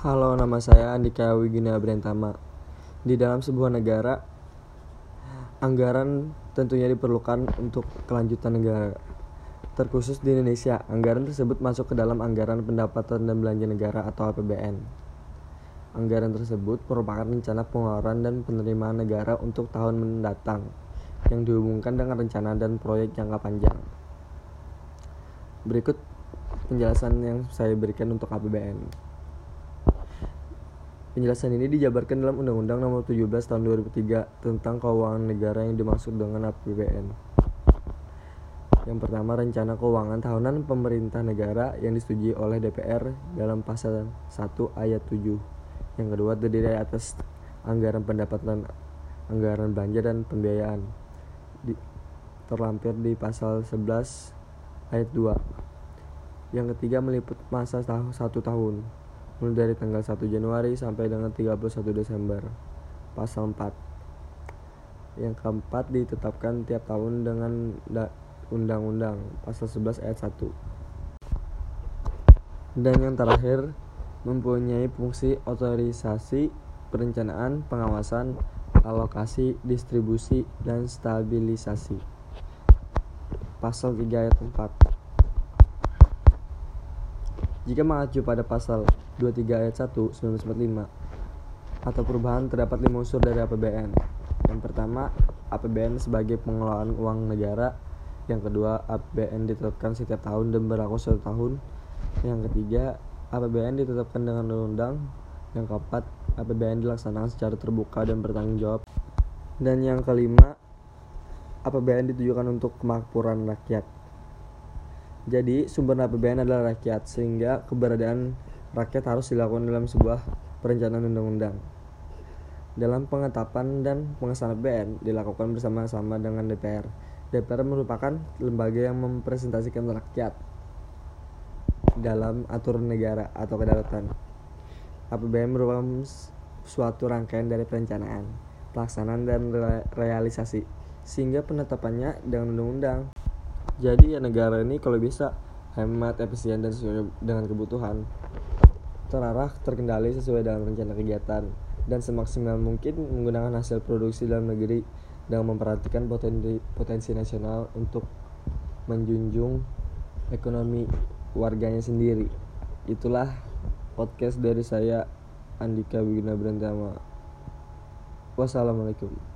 Halo, nama saya Andika Wigina Brentama. Di dalam sebuah negara, anggaran tentunya diperlukan untuk kelanjutan negara. Terkhusus di Indonesia, anggaran tersebut masuk ke dalam anggaran pendapatan dan belanja negara atau APBN. Anggaran tersebut merupakan rencana pengeluaran dan penerimaan negara untuk tahun mendatang yang dihubungkan dengan rencana dan proyek jangka panjang. Berikut penjelasan yang saya berikan untuk APBN. Penjelasan ini dijabarkan dalam Undang-Undang Nomor 17 Tahun 2003 tentang Keuangan Negara yang dimaksud dengan APBN. Yang pertama, rencana keuangan tahunan pemerintah negara yang disetujui oleh DPR dalam pasal 1 ayat 7. Yang kedua, terdiri atas anggaran pendapatan, anggaran belanja dan pembiayaan. Di, terlampir di pasal 11 ayat 2. Yang ketiga, meliput masa tahu, satu tahun mulai dari tanggal 1 Januari sampai dengan 31 Desember. Pasal 4. Yang keempat ditetapkan tiap tahun dengan undang-undang pasal 11 ayat 1. Dan yang terakhir mempunyai fungsi otorisasi, perencanaan, pengawasan, alokasi, distribusi, dan stabilisasi. Pasal 3 ayat 4. Jika mengacu pada pasal 23 ayat 1 1945 atau perubahan terdapat lima unsur dari APBN. Yang pertama, APBN sebagai pengelolaan uang negara. Yang kedua, APBN ditetapkan setiap tahun dan berlaku satu tahun. Yang ketiga, APBN ditetapkan dengan undang-undang. Yang keempat, APBN dilaksanakan secara terbuka dan bertanggung jawab. Dan yang kelima, APBN ditujukan untuk kemakmuran rakyat. Jadi, sumber APBN adalah rakyat, sehingga keberadaan rakyat harus dilakukan dalam sebuah perencanaan undang-undang. Dalam pengetapan dan pengesahan APBN dilakukan bersama-sama dengan DPR. DPR merupakan lembaga yang mempresentasikan rakyat dalam aturan negara atau kedaulatan. APBN merupakan suatu rangkaian dari perencanaan, pelaksanaan dan realisasi sehingga penetapannya dengan undang-undang. Jadi ya negara ini kalau bisa hemat, efisien dan sesuai dengan kebutuhan. Terarah, terkendali sesuai dalam rencana kegiatan dan semaksimal mungkin menggunakan hasil produksi dalam negeri dan memperhatikan potensi, potensi nasional untuk menjunjung ekonomi warganya sendiri. Itulah podcast dari saya Andika Wiguna Brantama. Wassalamualaikum.